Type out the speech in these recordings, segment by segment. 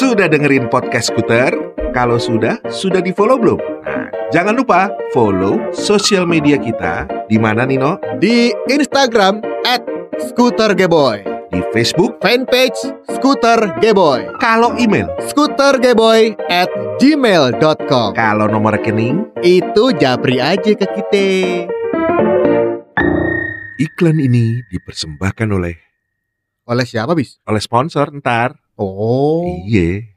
Sudah dengerin podcast Skuter? Kalau sudah, sudah di follow belum? Nah, jangan lupa follow sosial media kita di mana Nino? Di Instagram at Scooter Geboy Di Facebook. Fanpage Scooter Geboy Kalau email, Scootergeboy at gmail.com kalau nomor rekening, Itu japri aja ke kita iklan ini dipersembahkan oleh Oleh siapa bis? oleh sponsor ntar. Oh Iya.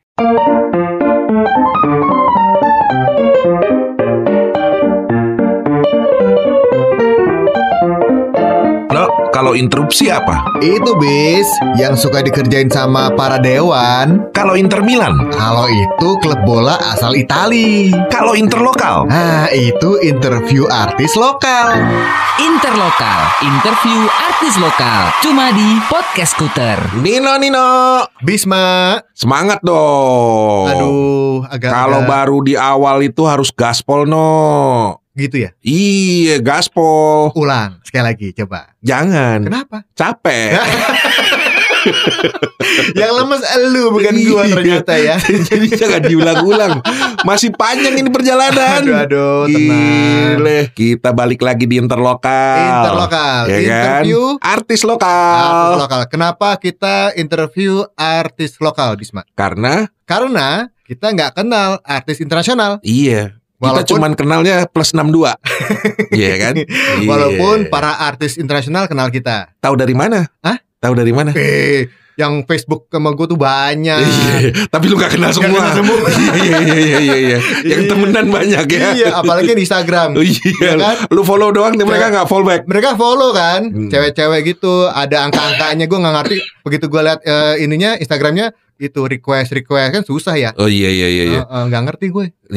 Lo kalau interupsi apa? Itu bis Yang suka dikerjain sama para dewan Kalau Inter Milan? Kalau itu klub bola asal Itali Kalau interlokal? Nah itu interview artis lokal Interlokal, interview artis lokal, cuma di Podcast Skuter. Nino Nino, Bisma semangat dong. Aduh agak Kalau baru di awal itu harus gaspol no. Gitu ya Iya gaspol. Ulang sekali lagi coba Jangan Kenapa? capek. Yang lemes elu bukan gua Iya. ternyata ya Jadi jangan diulang-ulang. Masih panjang ini perjalanan. Aduh aduh tenang Gile. Kita balik lagi di interlokal. Interlokal Ya kan? Interview Artis lokal. artis lokal Kenapa kita interview artis lokal Bisma? Karena Karena kita nggak kenal artis internasional iya. Kita Walaupun- cuman kenalnya plus 62. Iya kan? Iya. Walaupun para artis internasional kenal kita tahu dari mana? Hah? Tahu dari mana? Eh, yang Facebook sama gue tuh banyak Iya, tapi lu gak kenal Nggak semua. kenal semua. Iya, iya, iya, iya, iya. Yang Iya. temenan banyak ya. Iya, apalagi di Instagram Oh, iya. Iya kan? Lu follow doang, nih mereka nggak follow back. Mereka follow kan, Hmm. cewek-cewek gitu, ada angka-angkanya gue nggak ngerti. Begitu gue lihat eh, ininya Instagramnya itu request request kan susah ya. Oh iya iya iya. iya. Eh, eh, nggak ngerti gue.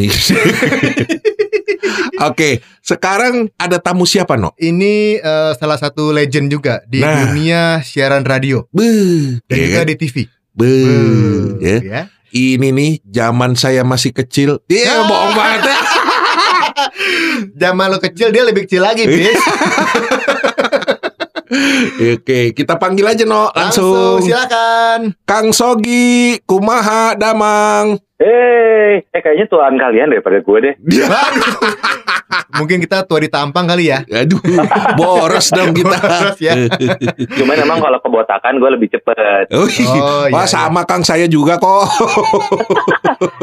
Oke, sekarang ada tamu siapa no? Ini eh, salah satu legend juga di Nah. dunia siaran radio Beuh, dan ya juga kan? di TV. Beuh, ya. ya. Ini nih zaman saya masih kecil. Dia Ah. bohong banget ya. Zaman lo kecil dia lebih kecil lagi, bis. Oke, kita panggil aja no langsung. silakan. Kang Sogi, Kumaha, Damang. Eh, eh kayaknya tuan kalian daripada gue deh. Mungkin kita tua di tampang kali ya. Aduh, boros dong kita. Boros ya. Cuman emang kalau kebotakan gue lebih cepet. Oh, Oh, Wah iya, sama Kang saya juga kok.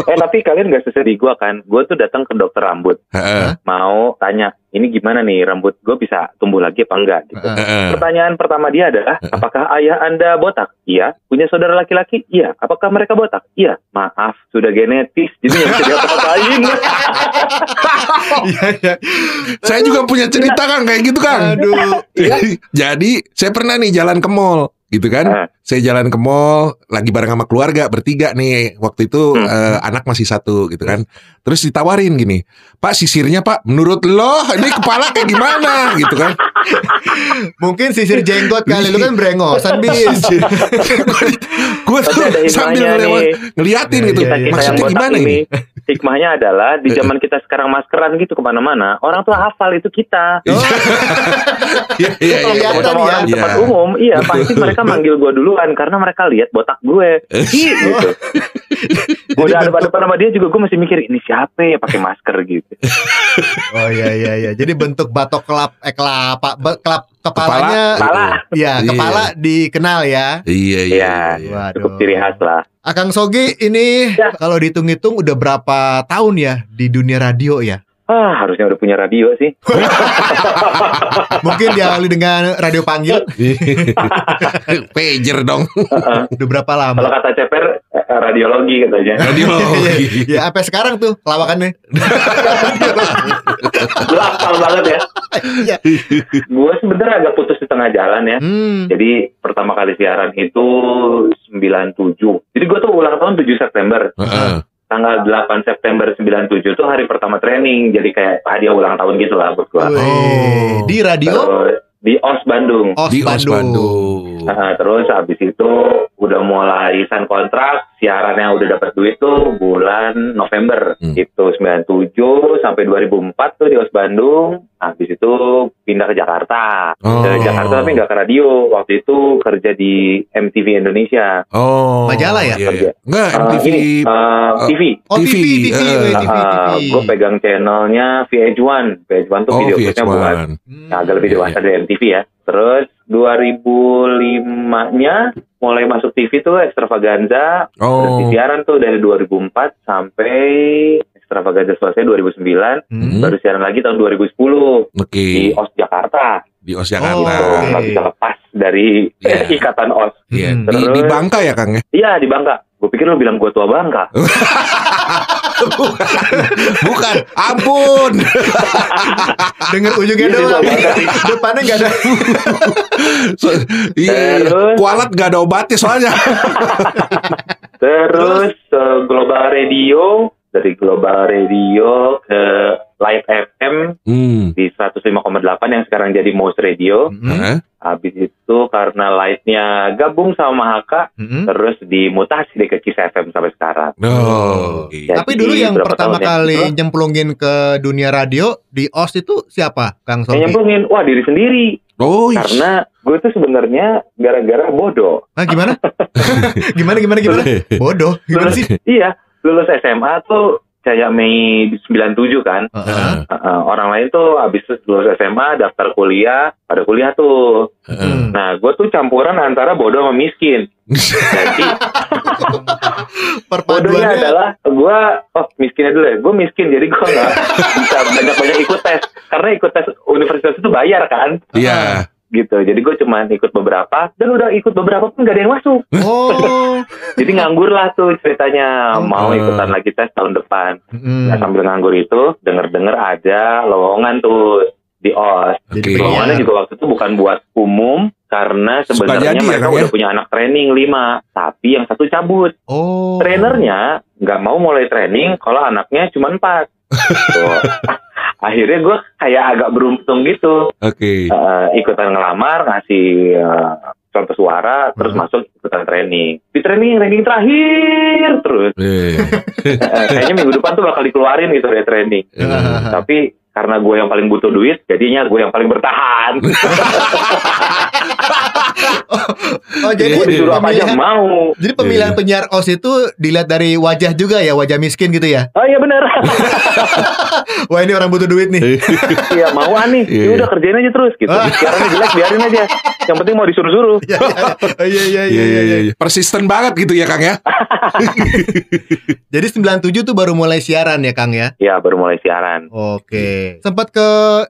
Eh tapi kalian gak sesedih gue kan? Gue tuh datang ke dokter rambut, Heeh, mau tanya ini gimana nih rambut gue bisa tumbuh lagi apa enggak? Gitu. Heeh. Pertanyaan pertama dia adalah, apakah ayah anda botak? Iya. Punya saudara laki-laki? Iya. Apakah mereka botak? Iya. Maaf, sudah genetis, jadi nggak bisa diapa-apain. Iya, iya. Saya juga punya cerita Kang kayak gitu Kang. Aduh. Jadi saya pernah nih jalan ke mall gitu kan. Saya jalan ke mall lagi bareng sama keluarga bertiga nih. Waktu itu Hmm. eh, anak masih satu gitu kan. Terus ditawarin gini, Pak sisirnya Pak, menurut lo ini kepala kayak gimana gitu kan? Mungkin sisir jenggot kali lu kan brengosan bis. Gue tuh sambil nih. ngeliatin Iya, gitu. kita kita yang Maksudnya gimana ini, ini? hikmahnya adalah di zaman kita sekarang maskeran gitu ke mana-mana, orang tuh hafal itu kita. Iya iya Kalau iya. ketemu Kelihatan sama ya. orang di tempat Iya. umum, iya pasti mereka manggil gue duluan karena mereka lihat botak gue. Gitu. Gue udah ada pada depan sama dia juga gue masih mikir ini siapa ya pakai masker gitu. Oh iya iya iya. Jadi bentuk batok kelap eh kelapa kelap kepalanya Kepala. ya Iya. kepala dikenal ya. Iya iya. Iya. iya. Waduh. Cukup ciri khas lah. Akang Sogi ini Ya. kalau dihitung-hitung udah berapa tahun ya di dunia radio ya? Ah, harusnya udah punya radio sih. Mungkin diawali dengan radio panggil Pager dong. Heeh. udah berapa Kalau lama? kata Ceper, eh, radiologi katanya. Radiologi. ya sampai sekarang tuh lawakannya. Hafal banget ya. Iya. Gue sebenernya agak putus di tengah jalan ya. Hmm. Jadi pertama kali siaran itu 97. Jadi gue tuh ulang tahun 7 September. Heeh. Tanggal 8 September 97 tuh hari pertama training. Jadi kayak hadiah ulang tahun gitu lah buat. Wih, Oh. Di radio Terus di OS Bandung. OS Di Os Bandung. Bandung. Nah, terus habis itu udah mulai sign kontrak siarannya udah dapat duit tuh bulan November Hmm. itu 97 sampai 2004 tuh di OS Bandung habis itu pindah ke Jakarta Oh. ke Jakarta tapi nggak ke radio waktu itu kerja di MTV Indonesia Oh. Majalah ya? Iya, iya. Enggak, Eh, MTV. ini, eh, TV Oh TV, TV, TV, weh, TV, TV. gue pegang channelnya VH1 VH1 tuh oh, video klipnya buat VH1. Hmm. Agak lebih Iya, dewasa dari MTV ya. Terus 2005-nya mulai masuk TV tuh Extravaganza. Terus Oh. di siaran tuh dari 2004 sampai Extravaganza selesai 2009. Hmm. Baru siaran lagi tahun 2010 Oke. di OS Jakarta. Di OS Oh, Jakarta. Gitu. oke. Nggak bisa lepas dari Iya. ikatan OS. Iya. Hmm. Di, di Terus- Bangka ya, Kang ya? Iya di Bangka. Gue pikir lu bilang gue tua Bangka. Bukan. Ampun. Dengar ujungnya Iya, doang. iya. Depannya nggak ada. So- Iya, iya. Terus? Kualat gak ada obatnya soalnya. Terus eh, Global Radio dari Global Radio ke Live FM Hmm. di 105,8 yang sekarang jadi Mouse Radio. Hmm. Habis itu karena live-nya gabung sama Mahaka, Hmm. terus dimutasi deh ke Kiss FM sampai sekarang. Oh. Jadi Tapi dulu yang pertama ya? kali Hah? nyemplungin ke dunia radio di OS itu siapa, Kang Sogi? nyemplungin, wah diri sendiri. Oh, iya. Karena gue tuh sebenarnya gara-gara bodoh. Nah, gimana? gimana gimana gimana? Bodoh. Gimana Lulus, sih? iya, lulus SMA tuh kayak Mei 97 kan. Heeh. Uh, orang lain tuh habis lulus SMA daftar kuliah, pada kuliah tuh. Hmm. Nah, gue tuh campuran antara bodoh sama miskin. Jadi bodohnya Perpaduannya adalah gue, oh miskinnya dulu ya. Gue miskin, jadi gue nggak bisa banyak-banyak ikut tes. Karena ikut tes universitas itu bayar kan, Iya. Gitu. Jadi gue cuma ikut beberapa, dan udah ikut beberapa pun gak ada yang masuk. Oh. Jadi nganggur lah tuh ceritanya. Mau Hmm. ikutan lagi tes tahun depan. Hmm. Nah, sambil nganggur itu, denger-denger ada lowongan tuh di OS. Oke. Lowongannya juga waktu itu bukan buat umum karena sebenarnya jadi ya, mereka ya? udah punya anak training lima, tapi yang satu cabut. Oh. Trainernya nggak mau mulai training kalau anaknya cuma empat. Akhirnya gue kayak agak beruntung gitu, Oke. Eh, ikutan ngelamar, ngasih eh, contoh suara, terus Hmm. masuk ikutan training. Di training ranking terakhir terus. Eh. Eh, kayaknya minggu depan tuh bakal dikeluarin gitu dari training. Eh. Tapi karena gue yang paling butuh duit, jadinya gue yang paling bertahan. Oh, jadi gue disuruh apa aja mau. jadi pemilihan penyiar OS itu dilihat dari wajah juga ya, wajah miskin gitu ya. Oh iya bener. Wah, ini orang butuh duit nih. Iya mauan nih. Iya, Ya iya. udah kerjain aja terus gitu. Siarannya jelek biarin aja. Yang penting mau disuruh-suruh. Iya, iya, iya, Iya, iya, iya. iya. Persisten banget gitu ya, Kang ya? Jadi 97 tuh baru mulai siaran ya, Kang ya. Ya baru mulai siaran. Oke. Sempat ke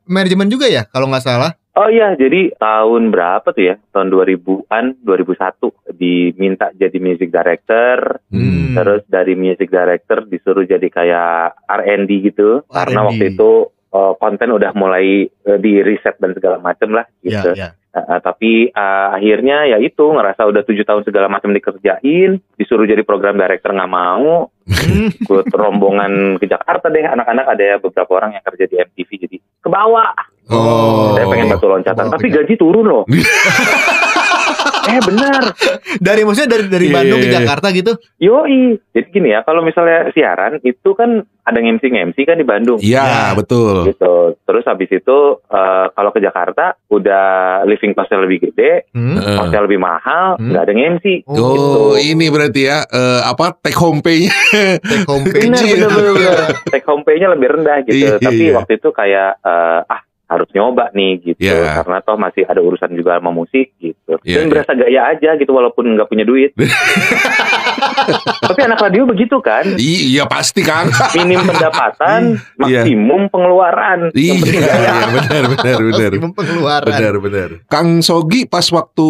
manajemen juga ya kalau nggak salah. Oh iya, jadi tahun berapa tuh ya? Tahun 2000-an, 2001 diminta jadi music director. Hmm. Terus dari music director disuruh jadi kayak R&D gitu. Karena waktu itu eh, konten udah mulai eh, di riset dan segala macem lah gitu. ya. Eh, eh, tapi eh, akhirnya ya itu ngerasa udah tujuh tahun segala macam dikerjain, disuruh jadi program director nggak mau, ikut rombongan ke Jakarta deh. Anak-anak ada ya beberapa orang yang kerja di MTV jadi ke bawah. Oh. saya pengen batu loncatan Oh, tapi gaji turun loh eh benar Dari maksudnya dari dari Iya, Bandung iya, ke iya. Jakarta gitu. yoi jadi gini ya kalau misalnya siaran itu kan ada MC MC kan di Bandung Iya, Ya. betul. gitu terus habis itu eh, kalau ke Jakarta udah living costnya lebih gede Hmm. Hotel lebih mahal Hmm. nggak ada MC Oh, Gitu. ini berarti ya eh, apa take home pay-nya. Take home pay. Bener, Kecil. bener, bener, bener. Take home pay-nya lebih rendah gitu. Iya, Tapi iya. waktu itu kayak eh, ah harus nyoba nih gitu. Iya. Karena toh masih ada urusan juga sama musik gitu. Iya, Dan iya. berasa gaya aja gitu walaupun nggak punya duit. Tapi anak radio begitu kan. I- Iya pasti Kang. Minim pendapatan, Iya. maksimum pengeluaran. Yang Iya, gaya. iya, benar benar benar. Maksimum pengeluaran. Benar benar. Kang Sogi pas waktu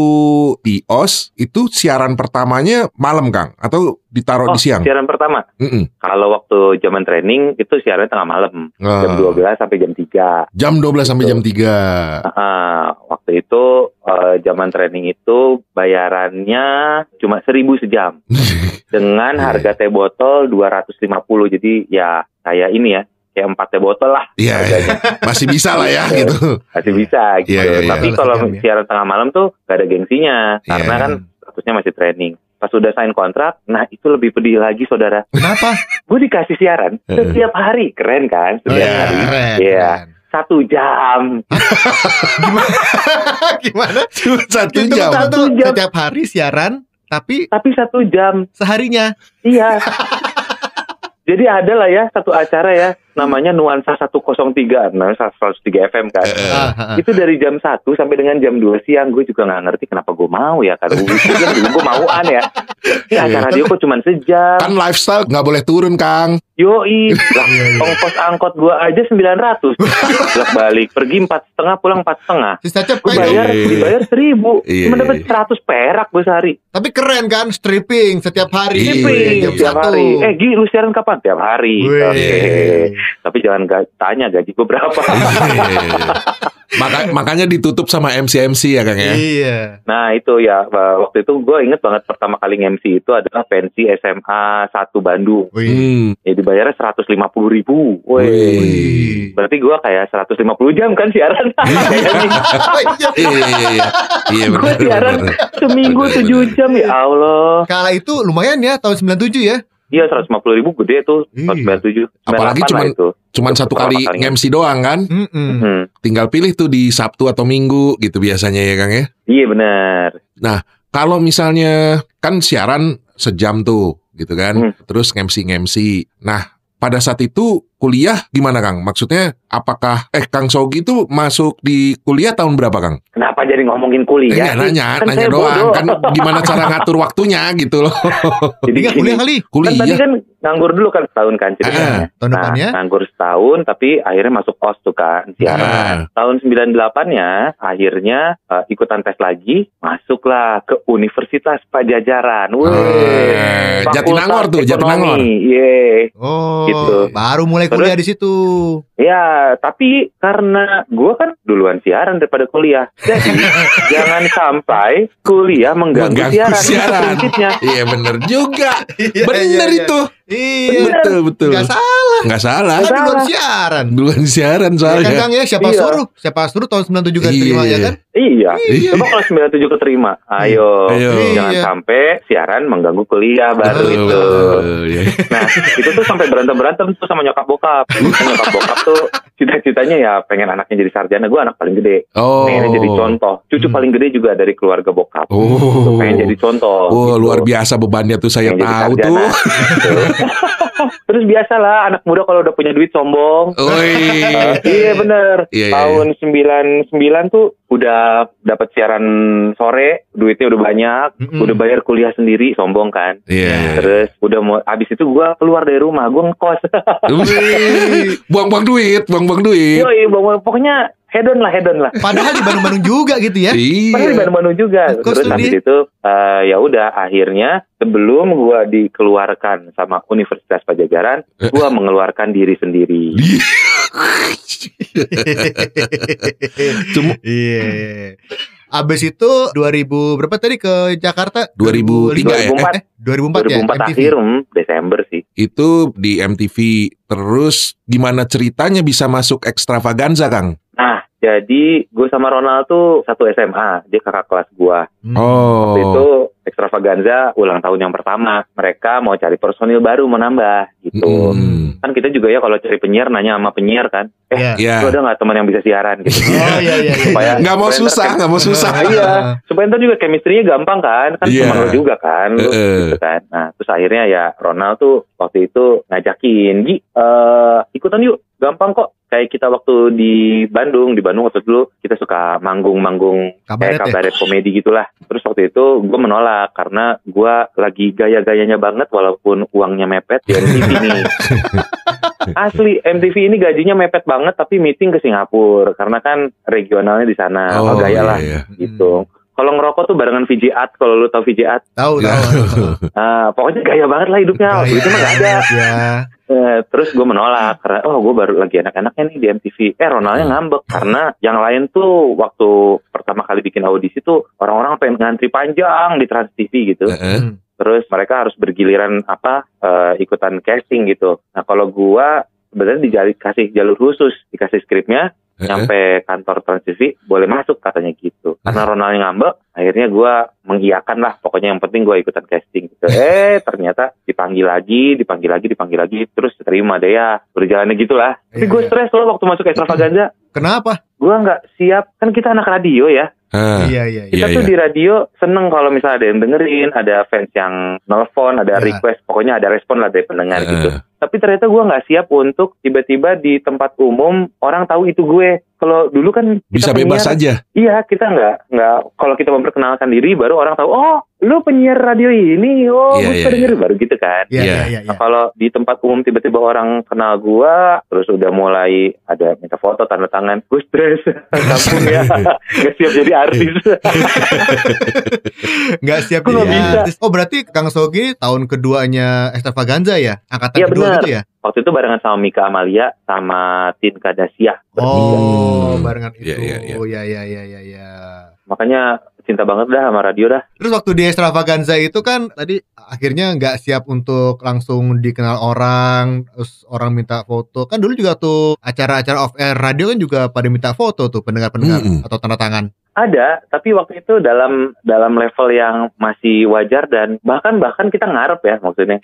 di OS itu siaran pertamanya malam Kang atau ditaruh Oh, di siang? siaran pertama. Mm-mm. Kalau waktu zaman training itu siarannya tengah malam. Jam Ah, 12 sampai jam 3. jam 12 sampai jam 3. Ah, waktu itu eh, zaman training itu bayarannya cuma 1000 sejam dengan Iya. harga teh botol 250 jadi ya kayak ini ya kayak empat teh botol lah Iya, harganya masih bisa lah ya Iya. gitu. masih bisa gitu Iya, iya, iya. tapi Kalau ya. siaran tengah malam tuh gak ada gengsinya karena Iya. kan statusnya masih training pas udah sign kontrak, nah itu lebih pedih lagi saudara. Kenapa? Gue dikasih siaran setiap hari, keren kan? Oh, Setiap iya, hari, keren, Iya. keren. satu jam. Gimana? Cuma satu jam. Satu jam. setiap hari siaran, tapi Tapi satu jam, seharinya. iya. Jadi ada lah ya satu acara ya, namanya Nuansa 103, namanya 103 FM kan. Ah. Itu dari jam 1 sampai dengan jam 2 siang gue juga nggak ngerti kenapa gue mau ya kan dulu gue mauan ya. Ini acara dia kok cuma sejam. Kan lifestyle nggak boleh turun, Kang. Yoi, lah ongkos angkot gue aja 900 Bolak balik, pergi empat setengah, pulang empat setengah. Gue bayar, Iya. dibayar seribu, Iya, cuma dapat iya. 100 perak gue sehari. Tapi keren kan stripping setiap hari. Iya, Shipping Jam tiap satu. hari. Eh Gi, lu siaran kapan? Tiap hari. Oke. Tapi jangan ga- tanya gaji gue berapa. Maka, makanya ditutup sama MC-MC ya, Kang ya. Iya. Nah itu ya waktu itu gue inget banget pertama kali MC itu adalah pensi SMA 1 Bandung. Wih. Hmm. Ya dibayarnya 150 ribu. Woi. Wih. Berarti gue kayak 150 jam kan siaran. Iya. Iya, iya, iya. Gue siaran seminggu 7 jam ya Allah. Kala itu lumayan ya tahun 97 ya. Iya 150 ribu gede tuh Iya. tahun 97. Apalagi 98 lah cuman- itu. Cuman Itu satu kali. MC doang kan. Mm-mm. Hmm. Tinggal pilih tuh di Sabtu atau Minggu gitu biasanya ya, Kang ya. Iya benar. Kalau misalnya kan siaran sejam tuh gitu kan. Hmm. Terus ngemsi-ngemsi. Nah, pada saat itu kuliah gimana Kang? Maksudnya apakah eh Kang Sogi itu masuk di kuliah tahun berapa Kang? Kenapa jadi ngomongin Eh, kuliah? sih? nanya, Kan nanya doang bodoh. kan gimana cara ngatur waktunya gitu loh. Jadi gini, kuliah kali. kan tadi Kuliah. kan nganggur dulu kan setahun kan ceritanya. Tahun Nah, depannya? nganggur setahun tapi akhirnya masuk OS tuh kan siaran. Tahun 98-nya akhirnya eh, ikutan tes lagi, masuklah ke Universitas Pajajaran. Wih. Eh, Jatinangor tuh, Jatinangor. Iya. Oh, Gitu. baru mulai? Kuliah di situ. Ya, tapi karena gue kan duluan siaran daripada kuliah. Jadi, jangan sampai kuliah mengganggu, Mengganggu siaran. siaran. Iya bener juga. Iya, Bener iya, iya. itu. Iya. Betul betul. Enggak salah. Nggak salah. Kan duluan salah. siaran. Duluan siaran Ya kan soalnya. Kang ya, siapa Iya. suruh? Siapa suruh tahun 97 kan terima ya kan? Iya. Iya. Coba kalau 97 keterima. Ayo. Ayo. Jangan Iya. sampai siaran mengganggu kuliah baru Betul, itu. betul, ya. Nah, itu tuh sampai berantem-berantem tuh sama nyokap bokap. nyokap bokap tuh cita-citanya ya pengen anaknya jadi sarjana. Gue anak paling gede. Oh. Pengennya jadi contoh. Cucu Hmm. paling gede juga dari keluarga bokap. Oh. Pengen jadi contoh. Oh, gitu. luar biasa bebannya tuh saya Pengen tahu tuh. Terus biasalah anak muda kalau udah punya duit sombong. Eh, iya bener. Iya, iya, Tahun 99 tuh udah dapat siaran sore, duitnya udah banyak, Mm-mm. udah bayar kuliah sendiri, sombong kan. Iya. Terus udah mau abis itu gua keluar dari rumah, gua ngekos. Buang-buang duit, buang-buang duit. Yoi, bawa- pokoknya hedon lah, hedon lah. Padahal di Bandung-Bandung juga gitu ya. Padahal di Iya. Bandung-Bandung juga. Terus habis itu eh, ya udah akhirnya sebelum gua dikeluarkan sama Universitas Pajajaran, gua mengeluarkan diri sendiri. Cuma- Iya. Abis itu 2000 berapa tadi ke Jakarta? 2003 ya? 2004. Eh, 2004, ya? 2004 MTV. akhir, hmm, Desember sih. Itu di MTV. Terus gimana ceritanya bisa masuk ekstravaganza, Kang? Jadi gue sama Ronald tuh satu SMA, dia kakak kelas gua. Hmm. Oh. Itu ekstravaganza ulang tahun yang pertama. Mereka mau cari personil baru mau nambah gitu. Mm. Kan kita juga ya kalau cari penyiar nanya sama penyiar kan, eh. Ya. lu ada nggak teman yang bisa siaran gitu. Oh iya iya iya. Supaya- Nggak mau susah, nggak mau susah. Nah, iya, supaya ntar juga chemistry-nya gampang kan, kan Iya. teman lu juga kan, lu, Heeh. gitu kan. Nah, terus akhirnya ya Ronald tuh waktu itu ngajakin, Gi, eh, ikutan yuk, gampang kok. Kayak kita waktu di Bandung, di Bandung waktu dulu kita suka manggung-manggung Kabaret kayak ya? kabaret komedi gitulah. Terus waktu itu gue menolak karena gue lagi gaya-gayanya banget walaupun uangnya mepet di MTV nih. Asli MTV ini gajinya mepet banget tapi meeting ke Singapura karena kan regionalnya di sana. Oh, Oh, gaya lah iya. gitu. Kalau ngerokok tuh barengan VJ Art kalau lu tau VJ Art. Tahu Ya. tahu. Ah, pokoknya gaya banget lah hidupnya. Gaya Itu mah gak ada. Ya. Eh, terus gue menolak karena oh gue baru lagi enak-enaknya nih di MTV. Eh Ronaldnya ngambek karena yang lain tuh waktu pertama kali bikin audisi tuh orang-orang pengen ngantri panjang di Trans TV gitu. Heeh. Hmm. Terus mereka harus bergiliran apa eh, ikutan casting gitu. Nah kalau gua sebenarnya dikasih jalur khusus, dikasih skripnya, Nyampe kantor Transtv boleh masuk katanya gitu. Karena Ronaldnya ngambek, akhirnya gua mengiyakan lah. Pokoknya yang penting gua ikutan casting gitu. Eh ternyata dipanggil lagi, dipanggil lagi, dipanggil lagi, terus terima deh ya. Berjalannya gitu lah. Tapi Iya, gue iya. stres loh waktu masuk extravaganza. Kenapa? Gua nggak siap, kan kita anak radio ya. ah, Iya iya iya. Kita Iya, tuh iya. di radio seneng kalau misalnya ada yang dengerin, ada fans yang nelfon, ada Iya. request, pokoknya ada respon lah dari pendengar Eh, gitu. Tapi ternyata gue nggak siap untuk tiba-tiba di tempat umum orang tahu itu gue. Kalau dulu kan bisa kita bebas penyiar- aja. Iya kita nggak nggak kalau kita memperkenalkan diri baru orang tahu oh lu penyiar radio ini oh Iya, gue suka denger baru gitu kan. Iya Iya. iya iya. Nah, kalau di tempat umum tiba-tiba orang kenal gua, terus udah mulai ada minta foto, tanda tangan, gue stres, kampung ya, nggak siap jadi artis. Nggak siap Gua jadi bisa. artis. Oh berarti Kang Sogi tahun keduanya Extravaganza ya? Angkatan Iya, kedua benar. gitu ya? Waktu itu barengan sama Mika Amalia sama Tin Kadasia. Oh, Hmm. barengan itu. Iya, iya, iya. Oh, iya, iya, iya, iya, iya. Makanya cinta banget dah sama radio dah. Terus waktu di Extravaganza itu kan tadi akhirnya nggak siap untuk langsung dikenal orang, terus orang minta foto. Kan dulu juga tuh acara-acara off air radio kan juga pada minta foto tuh pendengar-pendengar Mm-mm. atau tanda tangan. Ada, tapi waktu itu dalam dalam level yang masih wajar dan bahkan bahkan kita ngarep ya maksudnya.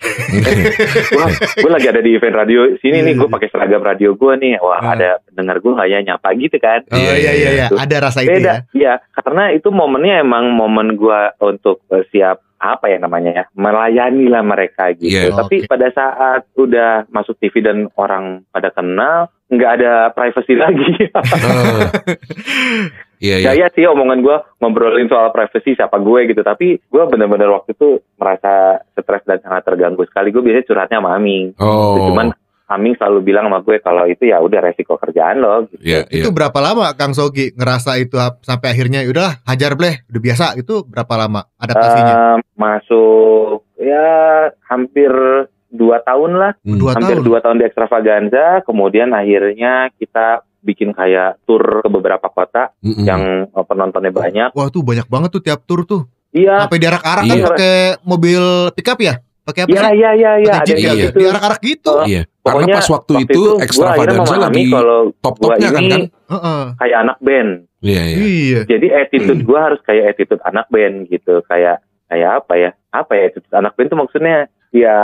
Wah, gue lagi ada di event radio sini nih, gue pakai seragam radio gue nih. Wah, Ah. ada pendengar gue nggak ya nyapa gitu kan. Oh Iya, iya iya iya, iya. ada rasa itu ya. Beda, iya. Karena itu momennya emang momen gua untuk eh, siap apa ya namanya ya, melayani lah mereka gitu. Iya. Tapi Oke. pada saat udah masuk TV dan orang pada kenal, nggak ada privacy lagi. Oh. Iya, iya. Gaya sih omongan gua ngobrolin soal privacy siapa gue gitu. Tapi gua bener-bener waktu itu merasa stres dan sangat terganggu sekali. Gue biasanya curhatnya sama Aming. Oh. Cuman Aming selalu bilang sama gue kalau itu ya udah resiko kerjaan lo. Gitu. Iya, iya. Itu berapa lama Kang Sogi ngerasa itu sampai akhirnya udah hajar bleh, udah biasa. Itu berapa lama adaptasinya? Eh, masuk ya hampir dua tahun lah. Hmm. Dua hampir tahun. dua tahun di extravaganza kemudian akhirnya kita bikin kayak tour ke beberapa kota Mm-mm. yang eh, penontonnya banyak Wah tuh banyak banget tuh tiap tur tuh. iya Sampai diarak-arak kan Iya. pakai mobil pickup ya? Pakai apa iya sih? iya iya iya ada jeep iya, ya? iya. gitu Diarak-arak gitu. Oh. Iya. Karena Pokoknya pas waktu, waktu itu akhirnya extravaganza lagi top-topnya kan kan? Heeh. kayak anak band Iya, iya. Iya. jadi attitude gua harus kayak attitude anak band gitu kayak kayak apa ya apa ya attitude anak band tuh maksudnya ya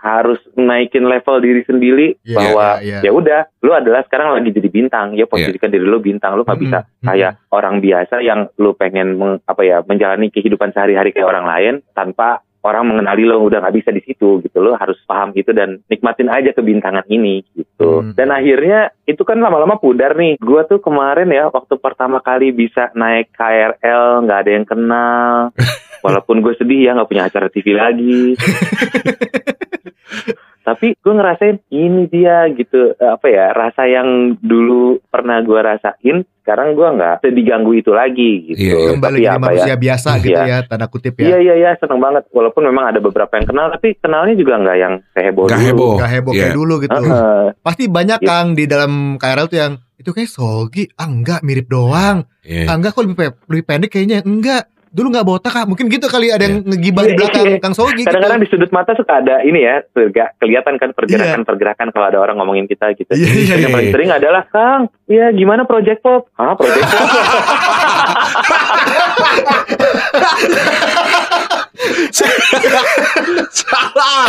harus naikin level diri sendiri Iya, bahwa iya, iya. ya udah lu adalah sekarang lagi jadi bintang ya posisikan diri lu bintang lu nggak bisa Mm-mm. kayak orang biasa yang lu pengen meng- apa ya menjalani kehidupan sehari-hari kayak orang lain tanpa orang mengenali lo udah nggak bisa di situ gitu lo harus paham itu dan nikmatin aja kebintangan ini gitu Hmm. dan akhirnya itu kan lama-lama pudar nih gua tuh kemarin ya waktu pertama kali bisa naik KRL nggak ada yang kenal walaupun gue sedih ya nggak punya acara TV lagi tapi gue ngerasain ini dia gitu apa ya rasa yang dulu pernah gue rasain sekarang gue nggak diganggu itu lagi gitu Iya, iya. Kembali tapi apa ya manusia biasa gitu Iya. ya, tanda kutip Iya ya. iya iya seneng banget walaupun memang ada beberapa yang kenal tapi kenalnya juga nggak yang seheboh Nggak dulu. heboh. Gak heboh Iya. kayak dulu gitu. Heeh. Pasti banyak Iya. Kang di dalam KRL tuh yang itu kayak Sogi, ah enggak mirip doang. Iya. Ah enggak kok lebih, pe- lebih pendek kayaknya. Enggak. Dulu nggak botak kah? Mungkin gitu kali ada yang ngegibah di Iya, belakang iya. Kang Sogi Kadang-kadang gitu. di sudut mata suka ada ini ya, terga- kelihatan kan pergerakan-pergerakan kalau ada orang ngomongin kita gitu. Iya, Dan yang iya, paling iya. sering adalah Kang, ya gimana Project Pop? Hah Project Pop? Salah.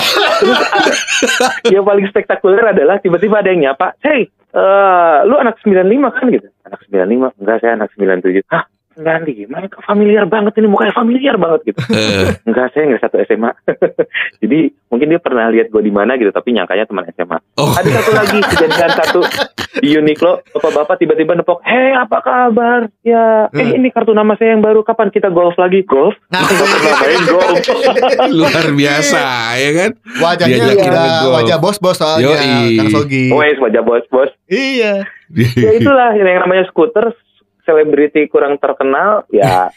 yang paling spektakuler adalah tiba-tiba ada yang nyapa, hey, eh, lu anak 95 kan gitu? Anak 95? Enggak, saya anak 97. Hah? 95? Ini kok familiar banget ini, mukanya familiar banget gitu. Eh, Enggak, saya nggak satu SMA. Jadi mungkin dia pernah lihat gue di mana gitu, tapi nyangkanya teman SMA. oh. Ada satu lagi kejadian satu di Uniqlo, bapak-bapak tiba-tiba nepok, hei apa kabar? Ya, eh Hmm. ini kartu nama saya yang baru, kapan kita golf lagi? Golf? Nah. Main golf. Luar biasa ya kan? Wajahnya ngegolf. wajah bos-bos soalnya Yoi. Kang Sogi. Wajah bos-bos. Iya. Ya itulah yang namanya skuter, selebriti kurang terkenal, ya.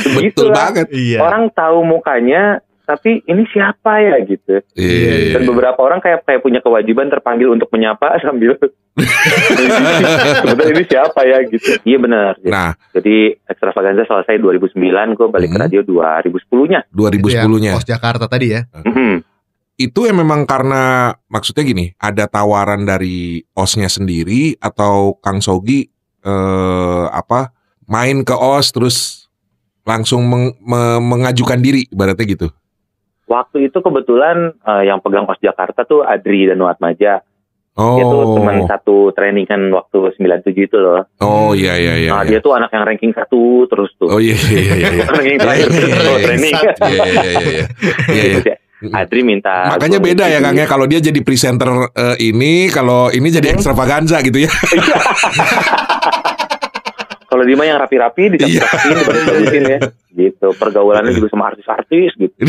Betul Begitulah. banget. Iya. Orang tahu mukanya, tapi ini siapa ya gitu. Iya. Dan beberapa orang kayak kayak punya kewajiban terpanggil untuk menyapa sambil sebenarnya ini siapa ya gitu. Iya benar. Nah, Jadi extravaganza selesai 2009, gue balik ke Hmm. radio 2010-nya. Itu yang 2010-nya. Pos Jakarta tadi ya. Mhm. Itu ya memang karena maksudnya gini, ada tawaran dari OS-nya sendiri atau Kang Sogi eh apa main ke OS terus langsung meng- me- mengajukan diri ibaratnya gitu. Waktu itu kebetulan eh, yang pegang OS Jakarta tuh Adri dan Watmaja. Oh. Dia tuh teman satu trainingan waktu 97 itu loh. Oh iya iya iya. nah, iya. dia tuh anak yang ranking satu terus tuh. Oh iya iya iya iya. ranking terakhir iya, iya, iya. training. Iya iya iya iya. Iya iya. Ya, Adri minta. Makanya beda ya. Kang ya kalau dia jadi presenter eh, ini kalau ini jadi Hmm. extravaganza gitu ya. Kalau dia mah yang rapi-rapi dicap-capin dibagus-bagusin ya. Gitu. Pergaulannya juga sama artis-artis gitu.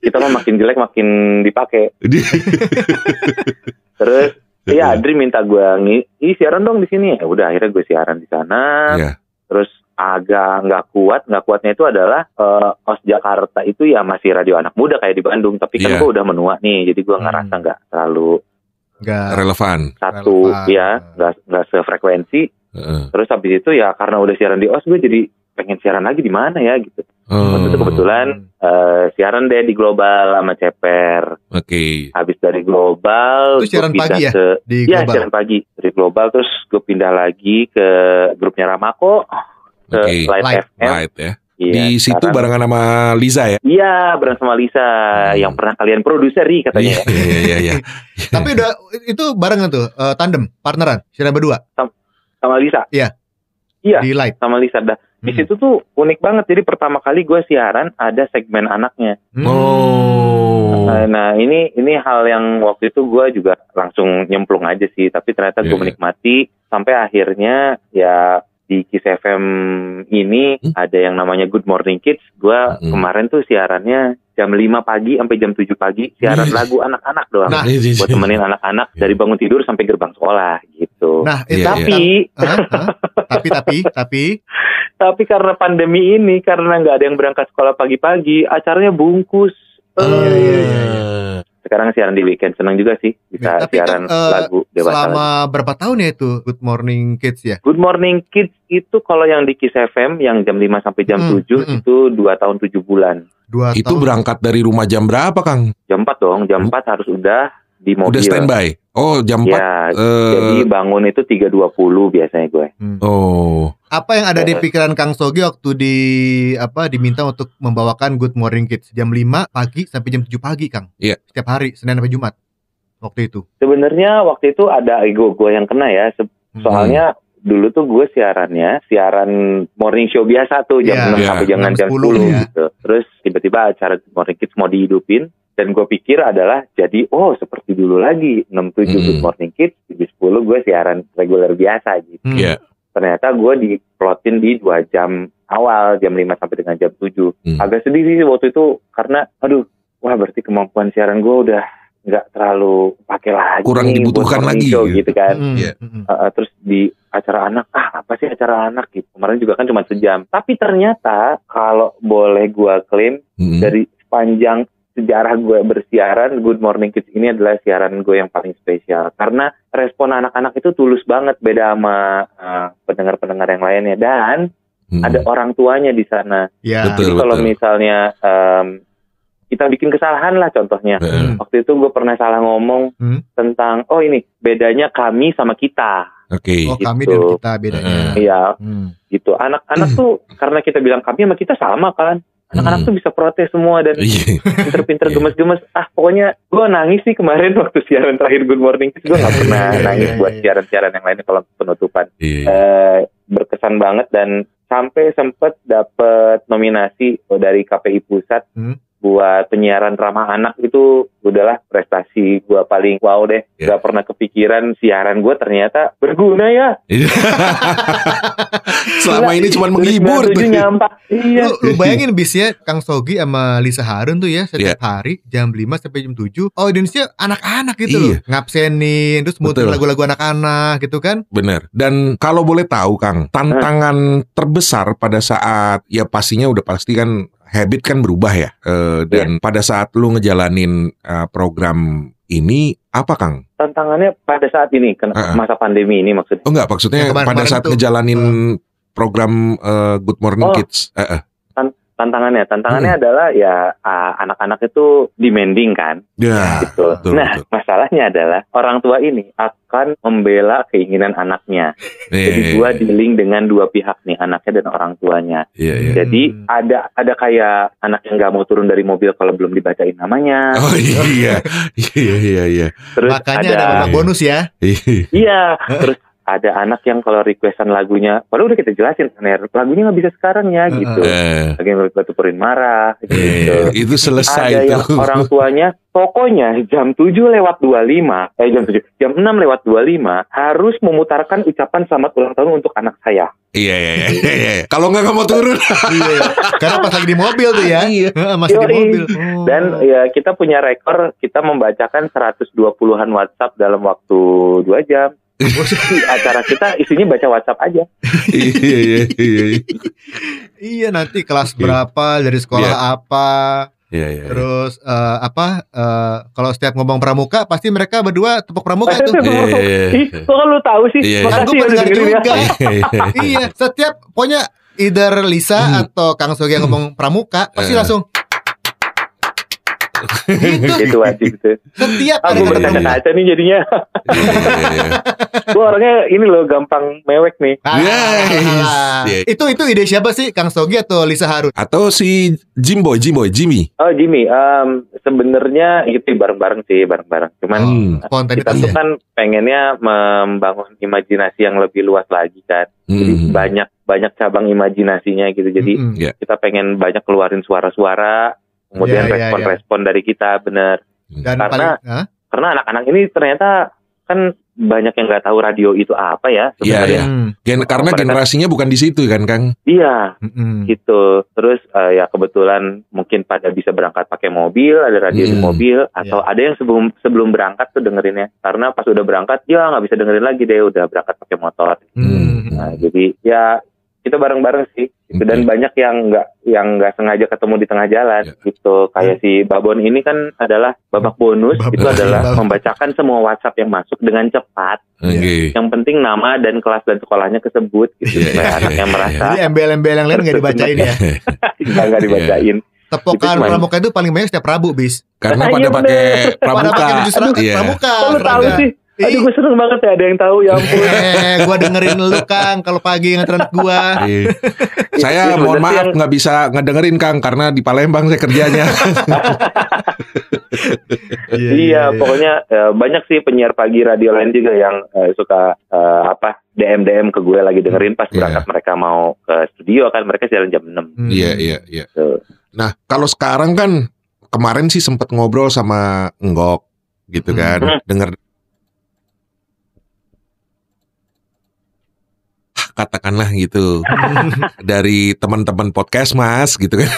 Kita mah makin jelek makin dipakai. Terus Iya, Adri minta gue ngisi siaran dong di sini. Ya udah, akhirnya gue siaran di sana. Iya. Terus agak nggak kuat, nggak kuatnya itu adalah eh, OS Jakarta itu ya masih radio anak muda kayak di Bandung. Tapi kan Iya. gue udah menua nih, jadi gue Hmm. ngerasa nggak terlalu Enggak. Relevan. satu Relevan. ya, nggak nggak sefrekuensi. Heeh. Terus habis itu ya karena udah siaran di OS, gue jadi pengen siaran lagi di mana ya gitu. Waktu itu kebetulan eh, siaran deh di Global sama Ceper. Oke. Habis dari Global, Itu siaran pindah pagi ya? ke Di Iya, global. siaran pagi dari Global terus gue pindah lagi ke grupnya Ramako ke Oke. Light, Light. FM. Right ya. Iya, Di situ sekarang- barengan sama Liza ya. Iya, bareng sama Lisa Hmm. yang pernah kalian produseri katanya. Iya iya iya iya. Tapi udah itu barengan tuh eh, tandem, partneran, siaran berdua Sama Lisa. Iya. Iya, di light. sama Lisa. Dah. Di Hmm. situ tuh unik banget. Jadi pertama kali gue siaran ada segmen anaknya. Hmm. Oh. Nah, Nah, ini ini hal yang waktu itu gue juga langsung nyemplung aja sih. Tapi ternyata gue Iya, iya. menikmati sampai akhirnya ya di Kiss FM ini Hmm. ada yang namanya Good Morning Kids. Gue Hmm. kemarin tuh siarannya jam 5 pagi sampai jam 7 pagi siaran Iya. lagu anak-anak doang. Nah, buat temenin anak-anak Iya. dari bangun tidur sampai gerbang sekolah gitu. Nah, Iya, itu iya. tapi Hah? Hah? tapi tapi tapi tapi karena pandemi ini karena nggak ada yang berangkat sekolah pagi-pagi, acaranya bungkus. Oh, Eh, iya, iya, iya. Sekarang siaran di weekend senang juga sih bisa Tapi kan, siaran eh, lagu dewasa. lagi. selama berapa tahun ya itu Good Morning Kids ya? Good Morning Kids itu kalau yang di Kiss FM yang jam 5 sampai jam Hmm, 7 hmm. itu 2 tahun 7 bulan. Dua Itu tahun. berangkat dari rumah jam berapa Kang? Jam 4 dong, jam 4 harus udah di mobil. Udah standby. Oh jam 4 Ya, eh, jadi bangun itu 3.20 biasanya gue. Oh Apa yang ada di Eh. pikiran Kang Sogi waktu di apa diminta untuk membawakan Good Morning Kids jam 5 pagi sampai jam 7 pagi, Kang? Iya. Setiap hari, Senin sampai Jumat. Waktu itu. Sebenarnya waktu itu ada ego gue yang kena ya. Hmm. Soalnya dulu tuh gue siarannya siaran morning show biasa tuh jam Iya, 6 iya, sampai jam, 6, jam 10, 10 ya. gitu. Terus tiba-tiba acara morning kids mau dihidupin dan gue pikir adalah jadi oh seperti dulu lagi 67 Hmm. good morning kids di 10 gue siaran reguler biasa gitu. Hmm. Iya. Ternyata gue diplotin di dua jam awal jam 5 sampai dengan jam 7. Hmm. Agak sedih sih waktu itu karena aduh wah berarti kemampuan siaran gue udah nggak terlalu pakai lagi Kurang dibutuhkan lagi show gitu. gitu kan. Hmm, Iya. hmm, Uh, terus di acara anak ah apa sih acara anak gitu kemarin juga kan cuma sejam tapi ternyata kalau boleh gua klaim Mm-mm. dari sepanjang sejarah gue bersiaran Good Morning Kids ini adalah siaran gue yang paling spesial karena respon anak-anak itu tulus banget beda sama uh, pendengar-pendengar yang lainnya dan Mm. ada orang tuanya di sana Ya. Betul. jadi kalau misalnya um, kita bikin kesalahan lah contohnya Heeh. waktu itu gue pernah salah ngomong Hmm. tentang oh ini bedanya kami sama kita Oke. Oh, kami Gitu. dan kita bedanya. Heeh. Iya, Hmm. gitu. Anak-anak tuh karena kita bilang kami sama kita sama kan. Anak-anak Hmm. tuh bisa protes semua dan Iya. pinter-pinter Iya. gemes-gemes. Ah, pokoknya gue nangis sih kemarin waktu siaran terakhir Good Morning Kids. Gue gak pernah Iya, iya, nangis buat siaran-siaran yang lainnya kalau penutupan. Eh, berkesan banget dan sampai sempet dapet nominasi dari KPI Pusat Hmm. Buat penyiaran ramah anak itu udahlah prestasi gue paling wow deh. Iya. Gak pernah kepikiran siaran gue ternyata berguna ya. Iya. Selama ini cuma menghibur. 97 nyampak. Iya. Lu, lu bayangin bis ya Kang Sogi sama Lisa Harun tuh ya setiap Iya. hari jam 5 sampai jam 7 audiensnya anak-anak gitu Iya. loh ngabsenin terus muter lagu-lagu anak-anak gitu kan Bener. Dan kalau boleh tahu Kang, tantangan terbesar pada saat ya pastinya udah pasti kan habit kan berubah ya. Eh, dan pada saat lu ngejalanin eh, program ini apa Kang? tantangannya pada saat ini kena Uh-uh. masa pandemi ini maksudnya Oh enggak, maksudnya Yang kemarin-kemarin pada saat tuh. ngejalanin program eh, Good Morning Oh. Kids. Eh, eh. Tantangannya tantangannya Hmm. adalah ya ah, anak-anak itu demanding kan Ya, gitu. betul, nah betul. masalahnya adalah orang tua ini akan membela keinginan anaknya. Iya, Jadi iya, gua iya. dealing dengan dua pihak nih anaknya dan orang tuanya. Jadi Hmm. ada ada kayak anak yang nggak mau turun dari mobil kalau belum dibacain namanya. Oh iya, iya, iya, iya. Terus Makanya ada, ada, bonus ya. Iya. iya. Terus ada anak yang kalau requestan lagunya, padahal udah kita jelasin, "Ner, lagunya nggak bisa sekarang ya gitu. Eh, Lagi yang tuperin marah gitu. iya, itu selesai ada yang itu. orang tuanya pokoknya jam 7 lewat 25 eh jam 7 jam 6 lewat 25 harus memutarkan ucapan selamat ulang tahun untuk anak saya. Iya, iya, iya, iya, iya. Kalau nggak nggak mau turun. Iya. Karena pas lagi di mobil tuh ya. Iya. Heeh, Masih di Yoi. mobil. Oh. Dan ya kita punya rekor kita membacakan 120-an WhatsApp dalam waktu 2 jam. Acara kita isinya baca WhatsApp aja. Iya, iya, iya. Iya nanti kelas Oke. berapa dari sekolah Iya. apa Iya, iya. terus eh, apa eh, kalau setiap ngomong pramuka pasti mereka berdua tepuk pramuka tuh. Iya, iya, iya. Ih, kok lu tahu sih? Iya, iya. Makasih ya pendengar ya. juga. Iya, iya, iya. iya, setiap pokoknya either Lisa Hmm. atau Kang Sogi yang ngomong pramuka pasti langsung. Itu wajib itu. Setiap Aku Iya, berkaca-kaca nih jadinya. Iya, iya, iya. Gue orangnya ini loh gampang mewek nih. Ah, Yes. Iya. Itu itu ide siapa sih Kang Sogi atau Lisa Harun? Atau si Jimboy, Jimboy, Jimmy. Oh Jimmy, em, sebenarnya itu bareng-bareng sih, bareng-bareng. Cuman Hmm. kita Spontanitas tuh ya. kan pengennya membangun imajinasi yang lebih luas lagi kan. Jadi Hmm. banyak banyak cabang imajinasinya gitu. Jadi Mm-mm. kita pengen banyak keluarin suara-suara, kemudian Iya, iya, respon-respon dari kita bener. dan karena- paling Hah? Karena anak-anak ini ternyata kan banyak yang nggak tahu radio itu apa ya Iya, sebenarnya. iya. Hmm. Gen- karena Mereka- generasinya bukan di situ kan, Kang? Iya, Mm-mm. gitu. Terus eh, ya kebetulan mungkin pada bisa berangkat pakai mobil, ada radio di Hmm. mobil, atau ada yang sebelum sebelum berangkat tuh dengerinnya. Karena pas udah berangkat, ya nggak bisa dengerin lagi deh, udah berangkat pakai motor. Hmm. Nah, jadi ya kita bareng-bareng sih. Gitu. Dan banyak yang nggak yang nggak sengaja ketemu di tengah jalan. Ya. Gitu. Kayak si Babon ini kan adalah babak bonus. Babak- itu adalah babak. membacakan semua WhatsApp yang masuk dengan cepat. Oke. Yang penting nama dan kelas dan sekolahnya kesebut. Gitu. Iya, Supaya iya, anaknya iya, merasa Jadi embel-embel yang lain nggak dibacain ya. nggak dibacain. Tepokan Itu pramuka itu paling banyak setiap Rabu, bis. Karena Iya, pada pakai Pada pramuka. pakai baju seragam Iya. pramuka. Tahu seragam. sih? Aduh gue seneng banget ya ada yang tahu ya ampun. Eh, gua dengerin lu Kang kalau pagi nganter anak gua. Iya. Saya Iya, mohon maaf yang- nggak bisa ngedengerin Kang karena di Palembang saya kerjanya. Iya, pokoknya eh, banyak sih penyiar pagi radio lain juga yang eh, suka eh, apa DM DM ke gue lagi dengerin pas Iya. berangkat mereka mau ke studio kan mereka jalan jam 6 Hmm. Iya iya iya. Tuh. Nah kalau sekarang kan kemarin sih sempet ngobrol sama Enggok gitu kan, Hmm. dengar katakanlah gitu dari teman-teman podcast mas gitu kan.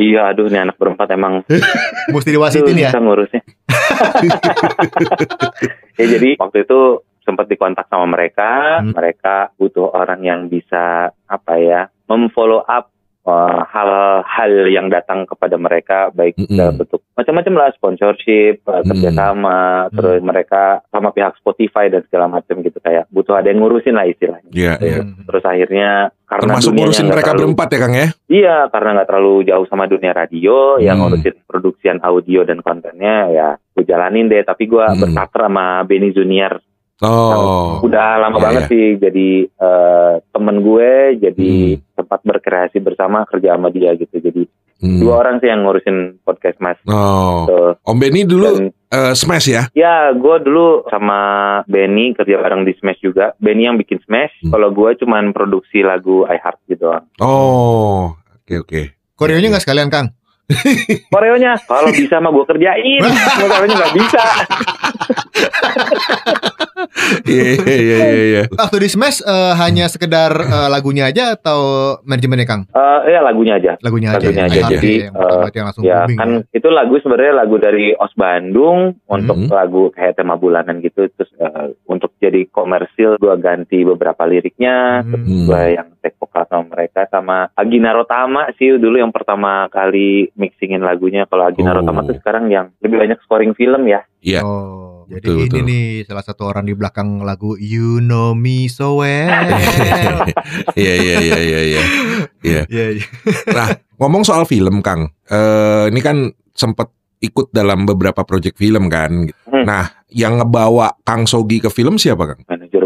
Iya, aduh nih anak berempat emang Mesti diwasitin ya. susah ngurusnya. ya jadi waktu itu sempat dikontak sama mereka, Hmm. mereka butuh orang yang bisa apa ya, memfollow up uh, hal-hal yang datang kepada mereka baik Mm-mm. dalam bentuk macam-macam lah sponsorship, uh, Mm. kerjasama, terus mereka sama pihak Spotify dan segala macam gitu kayak butuh ada yang ngurusin lah istilahnya. Iya iya. Hmm. Terus akhirnya karena Termasuk ngurusin mereka terlalu- berempat ya Kang ya. Iya, karena nggak terlalu jauh sama dunia radio, yang Hmm. ngurusin produksian audio dan kontennya ya gue jalanin deh. Tapi gue Hmm. berpartner sama Benny Junior. Oh. Udah lama Iya, banget iya. sih jadi eh, temen gue, jadi Hmm. tempat berkreasi bersama kerja sama dia gitu. Jadi Hmm. dua orang sih yang ngurusin podcast mas. Oh. Tuh. Om Benny dulu Dan eh, Smash ya. ya gue dulu sama Benny kerja bareng di Smash juga. Benny yang bikin Smash, Hmm. kalau gue cuman produksi lagu I Heart gitu. Oh. Oke oke. Koreonya nggak sekalian Kang. Koreonya kalau bisa mah gue kerjain, koreonya nggak bisa. Iya iya iya iya, iya. Waktu di Smash eh, hanya sekedar eh, lagunya aja atau manajemennya Kang? Eh ya lagunya aja. Lagunya aja. Lagunya ya? aja. Ah, Jadi, iya, yang langsung Ya booming kan ya. itu lagu sebenarnya lagu dari Os Bandung untuk Mhm. lagu kayak tema bulanan gitu. Terus eh, untuk jadi komersil gua ganti beberapa liriknya. Terus Hmm. gua yang take vokal sama mereka sama Agina Rotama sih dulu yang pertama kali mixingin lagunya. Kalau Agina Oh. Rotama tuh sekarang yang lebih banyak scoring film ya. Iya. Oh. Jadi Betul, ini betul. nih salah satu orang di belakang lagu You Know Me So Well. Iya iya iya iya iya. Iya. Iya, iya. Nah, ngomong soal film, Kang. Eh ini kan sempet ikut dalam beberapa proyek film kan. Hmm. Nah, yang ngebawa Kang Sogi ke film siapa, Kang?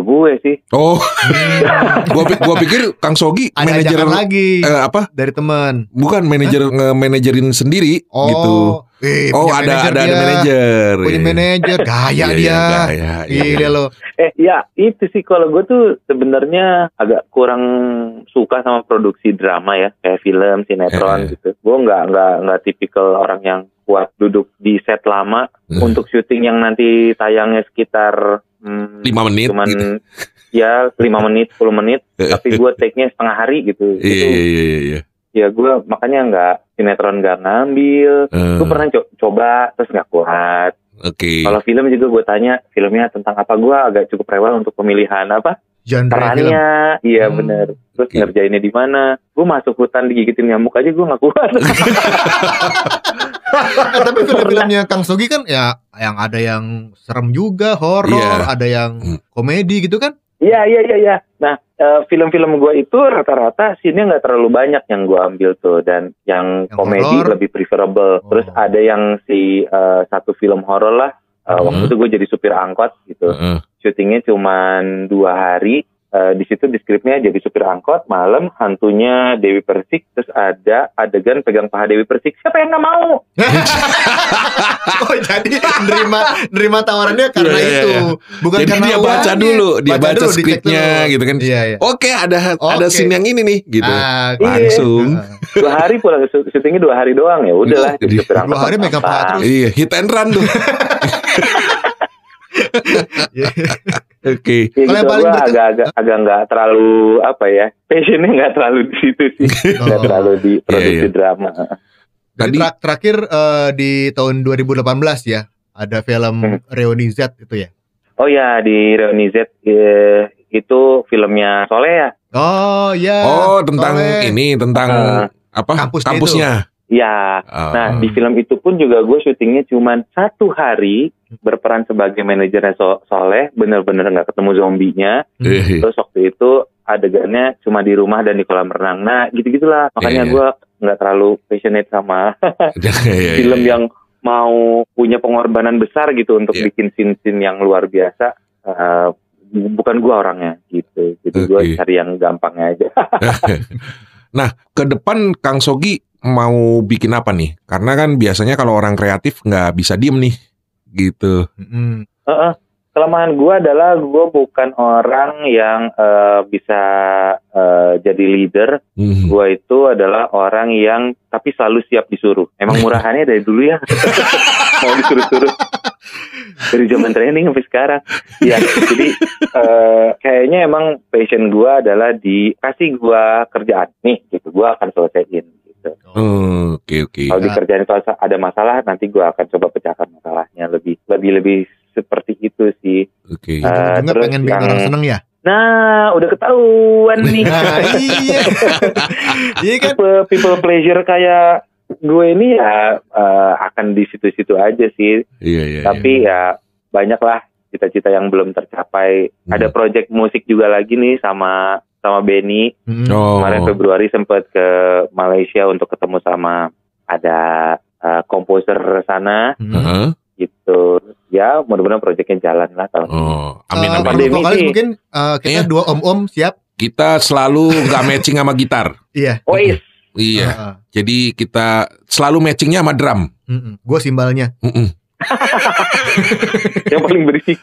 Gue sih. Oh, gua, gua pikir Kang Sogi Ada manajer lagi eh, apa? dari teman. Bukan manajer nge-manajerin sendiri Oh, gitu. eh, Oh, ada manajer ada ada dia. manajer. Punya Iya. manajer, gaya Iya, dia. iya, gaya, iya, Gila iya. lo. Eh ya itu sih kalau gue tuh sebenarnya agak kurang suka sama produksi drama ya kayak film sinetron Eh. gitu. Gue nggak nggak nggak tipikal orang yang kuat duduk di set lama Eh. untuk syuting yang nanti tayangnya sekitar hmm, Lima menit cuman gitu. ya lima menit 10 menit tapi gue take-nya setengah hari gitu. Iya Itu iya iya iya. ya gue makanya nggak sinetron nggak ngambil. Eh, Gue pernah co- coba terus nggak kuat. Oke. Kalau film juga gue tanya filmnya tentang apa gue agak cukup rewel untuk pemilihan apa Genre film. perannya. Iya Hmm. bener. Terus Oke. ngerjainnya di mana? Gue masuk hutan digigitin nyamuk aja gue nggak kuat. Eh, tapi film-filmnya Kang Sogi kan ya yang ada yang serem juga, horor, Iya. ada yang Hmm. komedi gitu kan? Iya iya iya iya. Nah eh, film-film gue itu rata-rata scene-nya nggak terlalu banyak yang gue ambil tuh dan yang, Yang komedi horor? lebih preferable. Oh. Terus ada yang si eh, satu film horor lah. Eh, Waktu Hmm. itu gue jadi supir angkot gitu. Heeh. Syutingnya cuma dua hari. Eh, di situ di skripnya jadi supir angkot malam hantunya Dewi Persik terus ada adegan pegang paha Dewi Persik siapa yang nggak mau oh jadi nerima nerima tawarannya karena Iya, iya, itu, iya. bukan Jadi karena dia baca uangnya. dulu, dia baca dulu, dicek skripnya gitu kan. Iya iya. Oke, ada ada Oke. scene yang ini nih gitu. Ah, Iya. Langsung. dua hari pulang sy- syutingnya dua hari doang ya udahlah Jadi jadi supir angkot dua hari megang paha terus. Iya, hit and run tuh. Oke. Ya, Kalau yang paling gua berke- agak-agak agak nggak terlalu apa ya passionnya nggak terlalu di situ sih nggak Oh. terlalu di produksi Iya, iya. drama Jadi Tadi terak- terakhir eh, di tahun 2018 ya ada film Hmm. Reuni Z itu ya. oh ya di Reuni Z eh, itu filmnya Soleh ya Oh iya. Oh, tentang Soleh. ini tentang Eh, apa? kampusnya Kampusnya. Ya Oh. Nah, di film itu pun juga gue syutingnya cuma satu hari berperan sebagai manajernya So- Soleh, bener-bener nggak ketemu zombinya. Eh, Terus waktu itu adegannya cuma di rumah dan di kolam renang. Nah, gitu-gitulah. Makanya Iya. gue nggak terlalu passionate sama Iya, iya, film iya. yang mau punya pengorbanan besar gitu untuk Iya. bikin scene-scene yang luar biasa. Eh, bukan gue orangnya gitu. Jadi gue Oke. cari yang gampangnya aja. nah, ke depan Kang Sogi mau bikin apa nih? Karena kan biasanya kalau orang kreatif nggak bisa diem nih, gitu. Mm-mm. Heeh. kelemahan gue adalah gue bukan orang yang eh, bisa eh, jadi leader. Hmm. Gue itu adalah orang yang tapi selalu siap disuruh. Emang murahannya dari dulu ya. Mau disuruh-suruh. Dari zaman training sampai sekarang. Ya, jadi eh, kayaknya emang passion gue adalah dikasih gue kerjaan nih, gitu. Gue akan selesaiin. Gitu. Oh, Oke oke. Kalau di kerjaan itu ada masalah, nanti gue akan coba pecahkan masalahnya lebih lebih lebih seperti itu sih. Oke. Eh, Ujung-ujungnya terus pengen bikin yang- orang seneng ya. Nah, udah ketahuan nih. Nah, iya. Iya kan? People, people pleasure kayak gue ini ya eh, akan di situ-situ aja sih. Iya iya. Tapi ya banyak lah cita-cita yang belum tercapai. Hmm. Ada project musik juga lagi nih sama sama Benny. Mm-mm. Oh. Kemarin Februari sempat ke Malaysia untuk ketemu sama ada eh, komposer sana. Heeh. gitu. Ya, mudah-mudahan projectnya jalan lah tahun ini. Oh, amin amin. pandemi untuk vokalis sih. mungkin eh, kita Iya. dua om-om siap. Kita selalu nggak matching sama gitar. Iya. Oh, is. Iya. Heeh. Jadi kita selalu matchingnya sama drum. Mm-mm. Gue simbalnya. Mm-mm. yang paling berisik.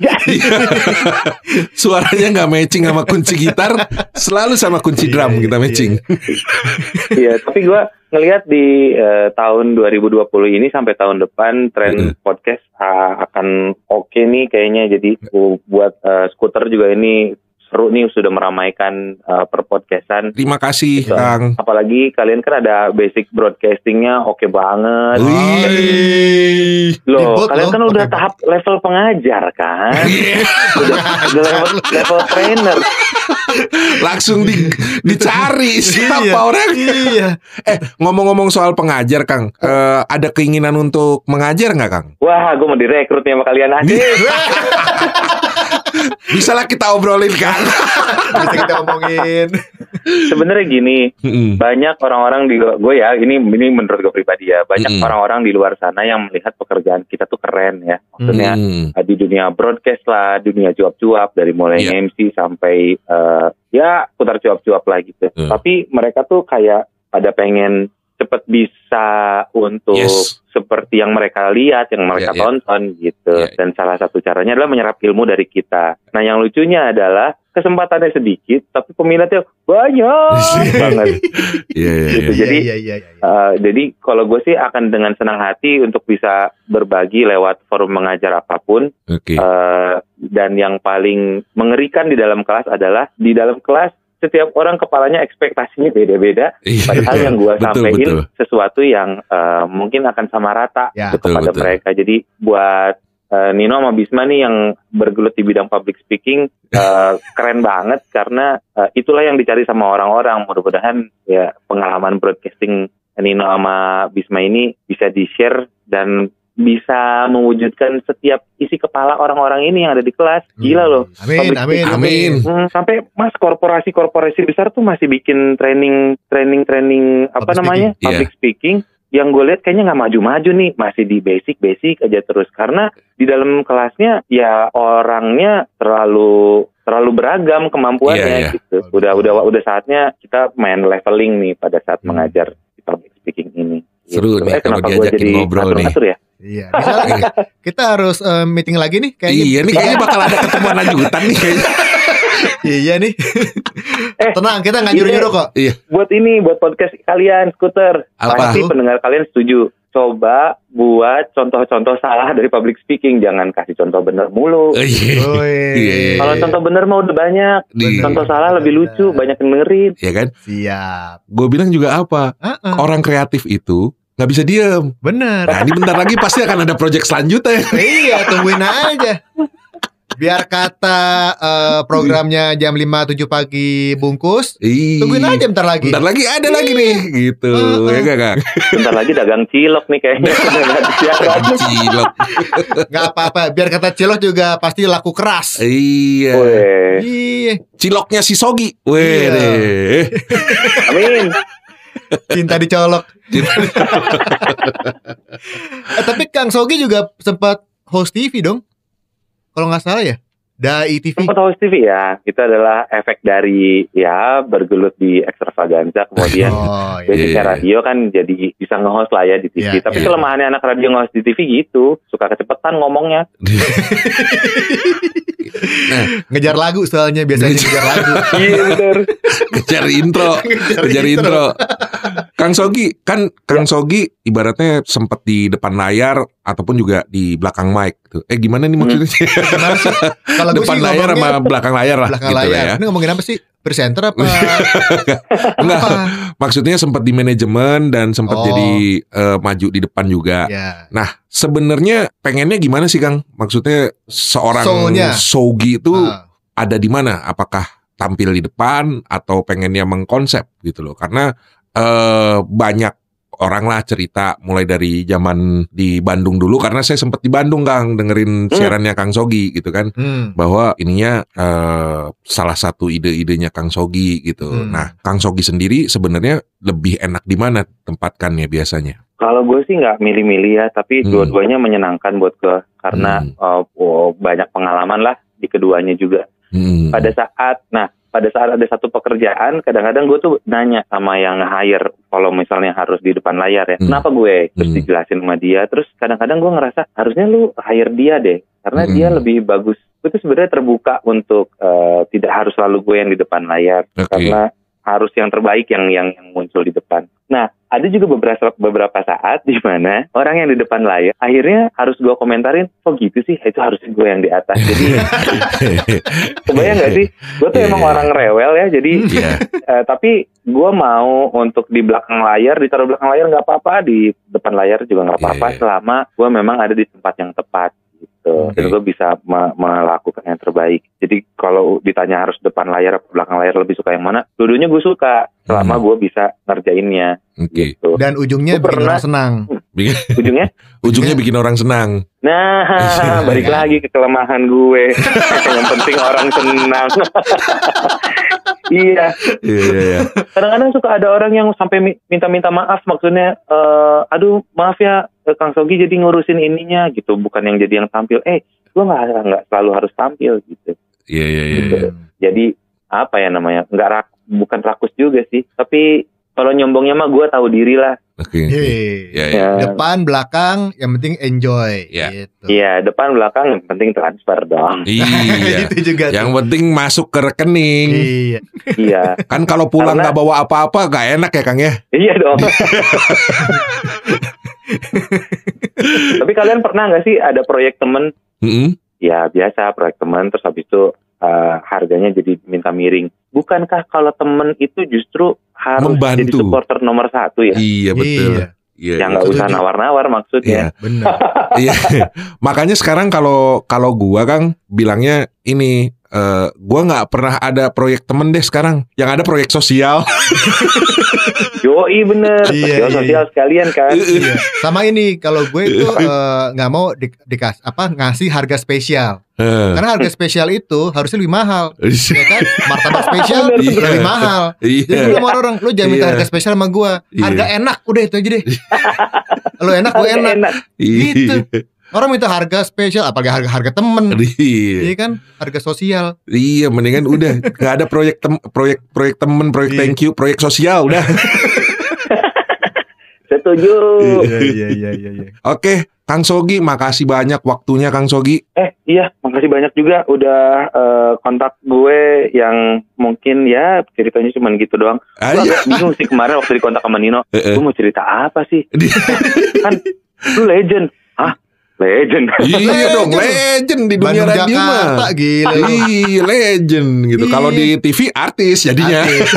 Suaranya nggak matching sama kunci gitar, selalu sama kunci Iya, drum iya, kita matching. Iya, tapi gue ngelihat di eh, tahun 2020 ini sampai tahun depan tren Mm-mm. podcast ah, akan oke nih kayaknya. Jadi uh, buat eh, skuter juga ini seru nih sudah meramaikan eh, perpodcastan. Terima kasih, Betul. Kang. Apalagi kalian kan ada basic broadcastingnya oke banget. Wih. Loh, Ribut kalian loh, kan udah tahap level pengajar kan? Iya. udah, udah level, level trainer. Langsung di, dicari siapa Iya. orang. Iya. Eh ngomong-ngomong soal pengajar Kang, eh, ada keinginan untuk mengajar nggak Kang? Wah, gue mau direkrut nih sama kalian aja. Bisa lah kita obrolin Kang. Bisa kita ngomongin. Sebenarnya gini, Mm-mm. banyak orang-orang di gue ya, ini ini menurut gue pribadi ya, banyak Mm-mm. orang-orang di luar sana yang melihat pekerjaan kita tuh keren ya. Maksudnya Mm. eh, di dunia broadcast lah, dunia cuap-cuap dari mulai Iya. MC sampai eh, ya putar cuap-cuap lah gitu. Hmm. Tapi mereka tuh kayak pada pengen cepet bisa untuk Yes. seperti yang mereka lihat, yang mereka Iya, iya. tonton gitu. Iya. Dan salah satu caranya adalah menyerap ilmu dari kita. Nah, yang lucunya adalah kesempatannya sedikit, tapi peminatnya banyak banget. Iya, iya, Gitu. iya. Jadi. Uh, jadi kalau gue sih akan dengan senang hati untuk bisa berbagi lewat forum mengajar apa pun. Oke. Uh, dan yang paling mengerikan di dalam kelas adalah di dalam kelas setiap orang kepalanya ekspektasinya beda-beda. Iya. Padahal yang gue sampaikan betul. sesuatu yang uh, mungkin akan sama rata Ya, betul, kepada betul. mereka. Jadi buat uh, Nino sama Bisma nih yang bergelut di bidang public speaking uh, keren banget karena uh, itulah yang dicari sama orang-orang. Mudah-mudahan ya pengalaman broadcasting Nino sama Bisma ini bisa di-share dan bisa mewujudkan setiap isi kepala orang-orang ini yang ada di kelas. Gila loh. Amin, Public amin, speaking. Amin. Hmm, sampai mas korporasi-korporasi besar tuh masih bikin training training training apa Public namanya speaking. public speaking yang gue lihat kayaknya nggak maju-maju nih masih di basic basic aja terus karena di dalam kelasnya ya orangnya terlalu terlalu beragam kemampuannya Iya, iya. gitu udah udah udah saatnya kita main leveling nih pada saat Hmm. mengajar di public speaking ini Seru Gitu. nih Eh, kalau diajakin jadi ngobrol nih. ngatur-ngatur ya Iya. Bisa lah, kita, harus eh, meeting lagi nih kayaknya. Iya, nih kayaknya bakal ada ketemuan lanjutan nih kayaknya. Iya nih. Eh, Tenang, kita nggak nyuruh-nyuruh kok. buat ini buat podcast kalian skuter Apa? pasti pendengar kalian setuju coba buat contoh-contoh salah dari public speaking jangan kasih contoh bener mulu Oh, Iya. Woi. Iya, iya, kalau contoh bener mau udah banyak Di- contoh salah lebih lucu banyak yang dengerin Ya kan? Siap. Gue bilang juga apa? Heeh, Orang kreatif itu nggak bisa diem. bener. Nah, ini bentar lagi pasti akan ada project selanjutnya. iya, tungguin aja. Biar kata eh, programnya jam 5 7 pagi bungkus, Iya. tungguin aja bentar lagi. Bentar lagi ada lagi nih, gitu. Heeh. Ya gak, Kang? bentar lagi dagang cilok nih kayaknya Siaran. Cilok. Nggak apa-apa, biar kata cilok juga pasti laku keras. Iya. Weh, Iya, Ciloknya si Sogi. Weh Iya. amin cinta dicolok. eh, tapi Kang Sogi juga sempat host TV dong. Kalau nggak salah ya. Dai TV. Sempat host TV ya itu adalah efek dari ya bergelut di ekstravaganza kemudian Oh, iya. Basicnya Iya. radio kan jadi bisa nge-host lah ya di TV. Iya, Tapi iya. kelemahannya anak radio nge-host di TV gitu, suka kecepatan ngomongnya. Ngejar lagu soalnya biasanya ngejar lagu. Iya bener. Kejar intro. Kejar intro. Kang Sogi, kan Kang Sogi ibaratnya sempat di depan layar ataupun juga di belakang mic. Tuh. Eh gimana nih maksudnya? Gimana sih? Kalau depan sih layar sama belakang layar lah belakang gitu lah layar. ya. Ini ngomongin apa sih? Presenter apa? Enggak, apa? maksudnya sempat di manajemen dan sempat Oh. jadi eh, maju di depan juga. Ya. Nah, sebenarnya pengennya gimana sih Kang? Maksudnya seorang Soulnya. Sogi itu Ah, ada di mana? Apakah tampil di depan atau pengennya mengkonsep gitu loh? Karena eh banyak orang lah cerita mulai dari zaman di Bandung dulu karena saya sempat di Bandung Kang dengerin siarannya Kang Sogi gitu kan hmm. bahwa ininya eh, salah satu ide-idenya Kang Sogi gitu. Hmm. Nah, Kang Sogi sendiri sebenarnya lebih enak di mana tempatkannya biasanya? Kalau gue sih nggak milih-milih ya, tapi Hmm. dua-duanya menyenangkan buat gue karena Hmm. uh, banyak pengalaman lah di keduanya juga. Hmm. Pada saat, nah pada saat ada satu pekerjaan, kadang-kadang gue tuh nanya sama yang hire kalau misalnya harus di depan layar ya, Hmm. kenapa gue? Terus Hmm. dijelasin sama dia, terus kadang-kadang gue ngerasa harusnya lu hire dia deh, karena Hmm. dia lebih bagus. Gue tuh sebenarnya terbuka untuk uh, tidak harus selalu gue yang di depan layar, Oke. karena harus yang terbaik yang yang yang muncul di depan. Nah, ada juga beberapa beberapa saat di mana orang yang di depan layar akhirnya harus gue komentarin, kok gitu sih? Itu harusnya gue yang di atas. Jadi kebayang nggak sih? Gue tuh Iya, emang iya. orang rewel ya. Jadi Iya. eh, tapi gue mau untuk di belakang layar, ditaruh belakang layar nggak apa-apa, di depan layar juga nggak apa-apa Iya, iya. selama gue memang ada di tempat yang tepat gitu. Dan Oke. gue bisa me- melakukan yang terbaik. Jadi kalau ditanya harus depan layar atau belakang layar lebih suka yang mana, dua-duanya gue suka selama Hmm. gue bisa ngerjainnya. Oke. Gitu. Dan ujungnya Gua bikin pernah- orang senang. Bikin- Ujungnya, Ujungnya bikin orang senang. nah balik lagi ke kelemahan gue. yang penting orang senang. iya, Iya iya iya. kadang-kadang suka ada orang yang sampai mi- minta-minta maaf maksudnya eh, aduh maaf ya eh, Kang Sogi jadi ngurusin ininya gitu bukan yang jadi yang tampil eh gue nggak nggak selalu harus tampil gitu Iya iya iya. Gitu. jadi apa ya namanya nggak rak bukan rakus juga sih tapi kalau nyombongnya mah gue tahu diri lah Oke. Yeay. Iya iya. ya Depan, belakang, yang penting enjoy. Iya. Gitu. iya depan belakang yang penting transfer dong Iya. itu juga. tuh. Yang penting masuk ke rekening. Iya. iya Kan kalau pulang Karena- nggak bawa apa-apa gak enak ya Kang ya. iya dong tapi kalian pernah nggak sih ada proyek temen Mm-mm. ya biasa proyek teman terus habis itu eh, harganya jadi minta miring. Bukankah kalau temen itu justru harus Membantu. jadi supporter nomor satu ya? Iya betul. Iya. Iya. yang nggak usah nawar-nawar Iya. maksudnya. Benar. Iya. Makanya sekarang kalau kalau gua Kang bilangnya ini eh gua nggak pernah ada proyek temen deh sekarang. Yang ada proyek sosial. Yoi bener, Iya, sosial iya, sosial sekalian kan. Iya. Sama ini kalau gue itu eh, nggak mau di, dikas apa ngasih harga spesial. Eh. Karena harga spesial itu harusnya lebih mahal. Ya kan? Martabak spesial Iya. lebih mahal. Jadi gue Iya. sama orang lu jangan minta Iya. harga spesial sama gua. Iya. Harga enak udah itu aja deh. lu enak gue Harga enak. Gitu. Orang minta harga spesial apalagi harga harga temen. Iya. Iya kan? Harga sosial. Iya, mendingan udah nggak ada proyek tem proyek proyek temen, proyek Iya. thank you, proyek sosial udah. Setuju. Iya iya iya iya iya. Oke, Kang Sogi, makasih banyak waktunya Kang Sogi. Eh iya, makasih banyak juga udah eh, kontak gue yang mungkin ya ceritanya cuma gitu doang. Ah, Gue iya. agak bingung sih kemarin waktu dikontak sama Nino. Eh, eh. Gue mau cerita apa sih? kan lu legend. Legend. Iya dong, legend di dunia Bandung radio Jakarta mah. gila. Iya, legend gitu. Kalau Iya. di TV artis jadinya. Artis.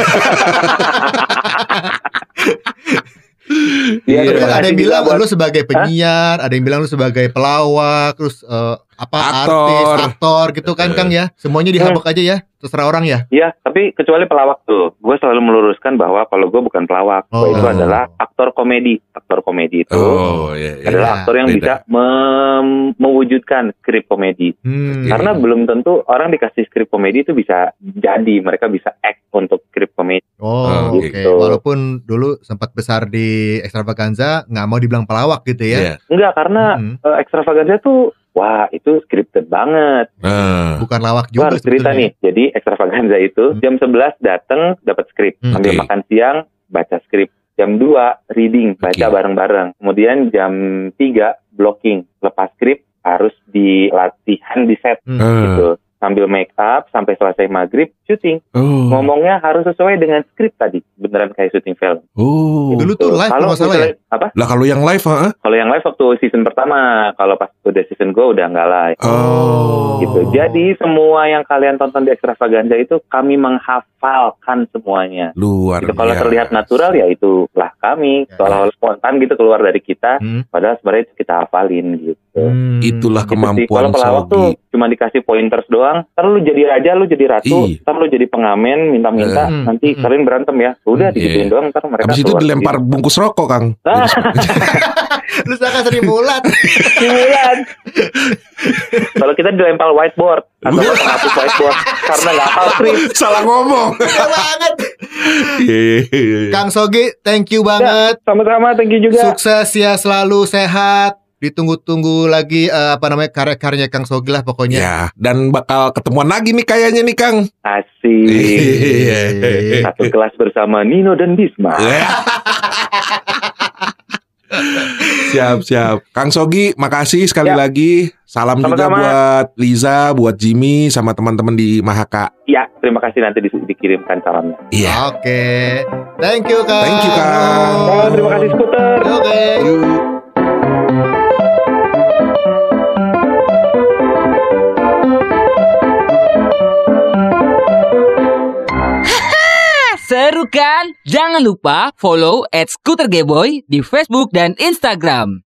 Iya, Iya. ada yang bilang buat- lu sebagai penyiar, ada yang bilang lu sebagai pelawak, terus eh, apa Aktor. artis, aktor gitu kan. Kang ya. Semuanya dihabak aja ya, terserah orang ya. Iya, tapi kecuali pelawak tuh. Gue selalu meluruskan bahwa kalau gue bukan pelawak, gue Oh. itu adalah aktor komedi. Aktor komedi itu Oh, iya, iya. adalah Iya, aktor yang beda. bisa mem- mewujudkan skrip komedi. Hmm. Karena belum tentu orang dikasih skrip komedi itu bisa jadi, mereka bisa act untuk skrip komedi. Oh, Oh, oke. gitu. Walaupun dulu sempat besar di extravaganza, nggak mau dibilang pelawak gitu ya. Iya. Enggak, karena Hmm. eh, extravaganza tuh, wah itu scripted banget. Ah. Bukan lawak juga harus cerita sebetulnya. nih. Jadi extravaganza itu Hmm. jam 11 datang dapat skrip, Hmm. ambil Oke. makan siang baca skrip. Jam 2 reading, baca Oke. bareng-bareng. Kemudian jam 3 blocking, lepas skrip harus dilatihan di set Hmm. Ah. gitu. Sambil make up sampai selesai maghrib syuting. Oh. Ngomongnya harus sesuai dengan skrip tadi, beneran kayak syuting film. Oh. Dulu tuh live kalau Kalau nggak salah ya. apa? Lah kalau yang live, ah? Kalau yang live waktu season pertama, kalau pas udah season gue udah nggak live. Oh. gitu. Jadi semua yang kalian tonton di Extravaganza itu kami menghafalkan semuanya. luar Gitu. Kalau terlihat natural ya itulah kami. Ya. Seolah-olah spontan gitu keluar dari kita. Hmm. Padahal sebenarnya itu kita hafalin gitu. Hmm. Itulah Gitu kemampuan Kalau pelawak tuh Sogi. cuma dikasih pointers doang. Ntar lu jadi raja, lu jadi ratu. Iya. Ntar lu jadi pengamen, minta-minta. Eh. Nanti Hmm. kalian berantem ya. Udah Hmm, digituin iya. doang. Ntar mereka Habis itu dilempar bungkus rokok, Kang. Ah. Lu sangka Sri Mulat. Simulan. Kalau kita dilempar whiteboard atau penghapus whiteboard karena nggak hafal skrip. Salah ngomong. Banget. Iya, iya, iya. Kang Sogi, thank you banget. Sama-sama, thank you juga. Sukses ya selalu sehat. Ditunggu-tunggu lagi eh, apa namanya karya-karyanya Kang Sogi lah pokoknya. Ya, dan bakal ketemuan lagi nih kayaknya nih, Kang. Asik. Iya. Satu kelas bersama Nino dan Bisma. Siap, siap. Kang Sogi, makasih sekali Ya. lagi. Salam juga Sama-sama. buat Liza, buat Jimmy, sama teman-teman di Mahaka. Ya, terima kasih nanti di- dikirimkan salamnya. Iya. Oke. Thank you Kang. Thank you, Kang. Oh, terima kasih skuter. Oke. Yuk. Seru kan? Jangan lupa follow at Scooter Gayboy di Facebook dan Instagram.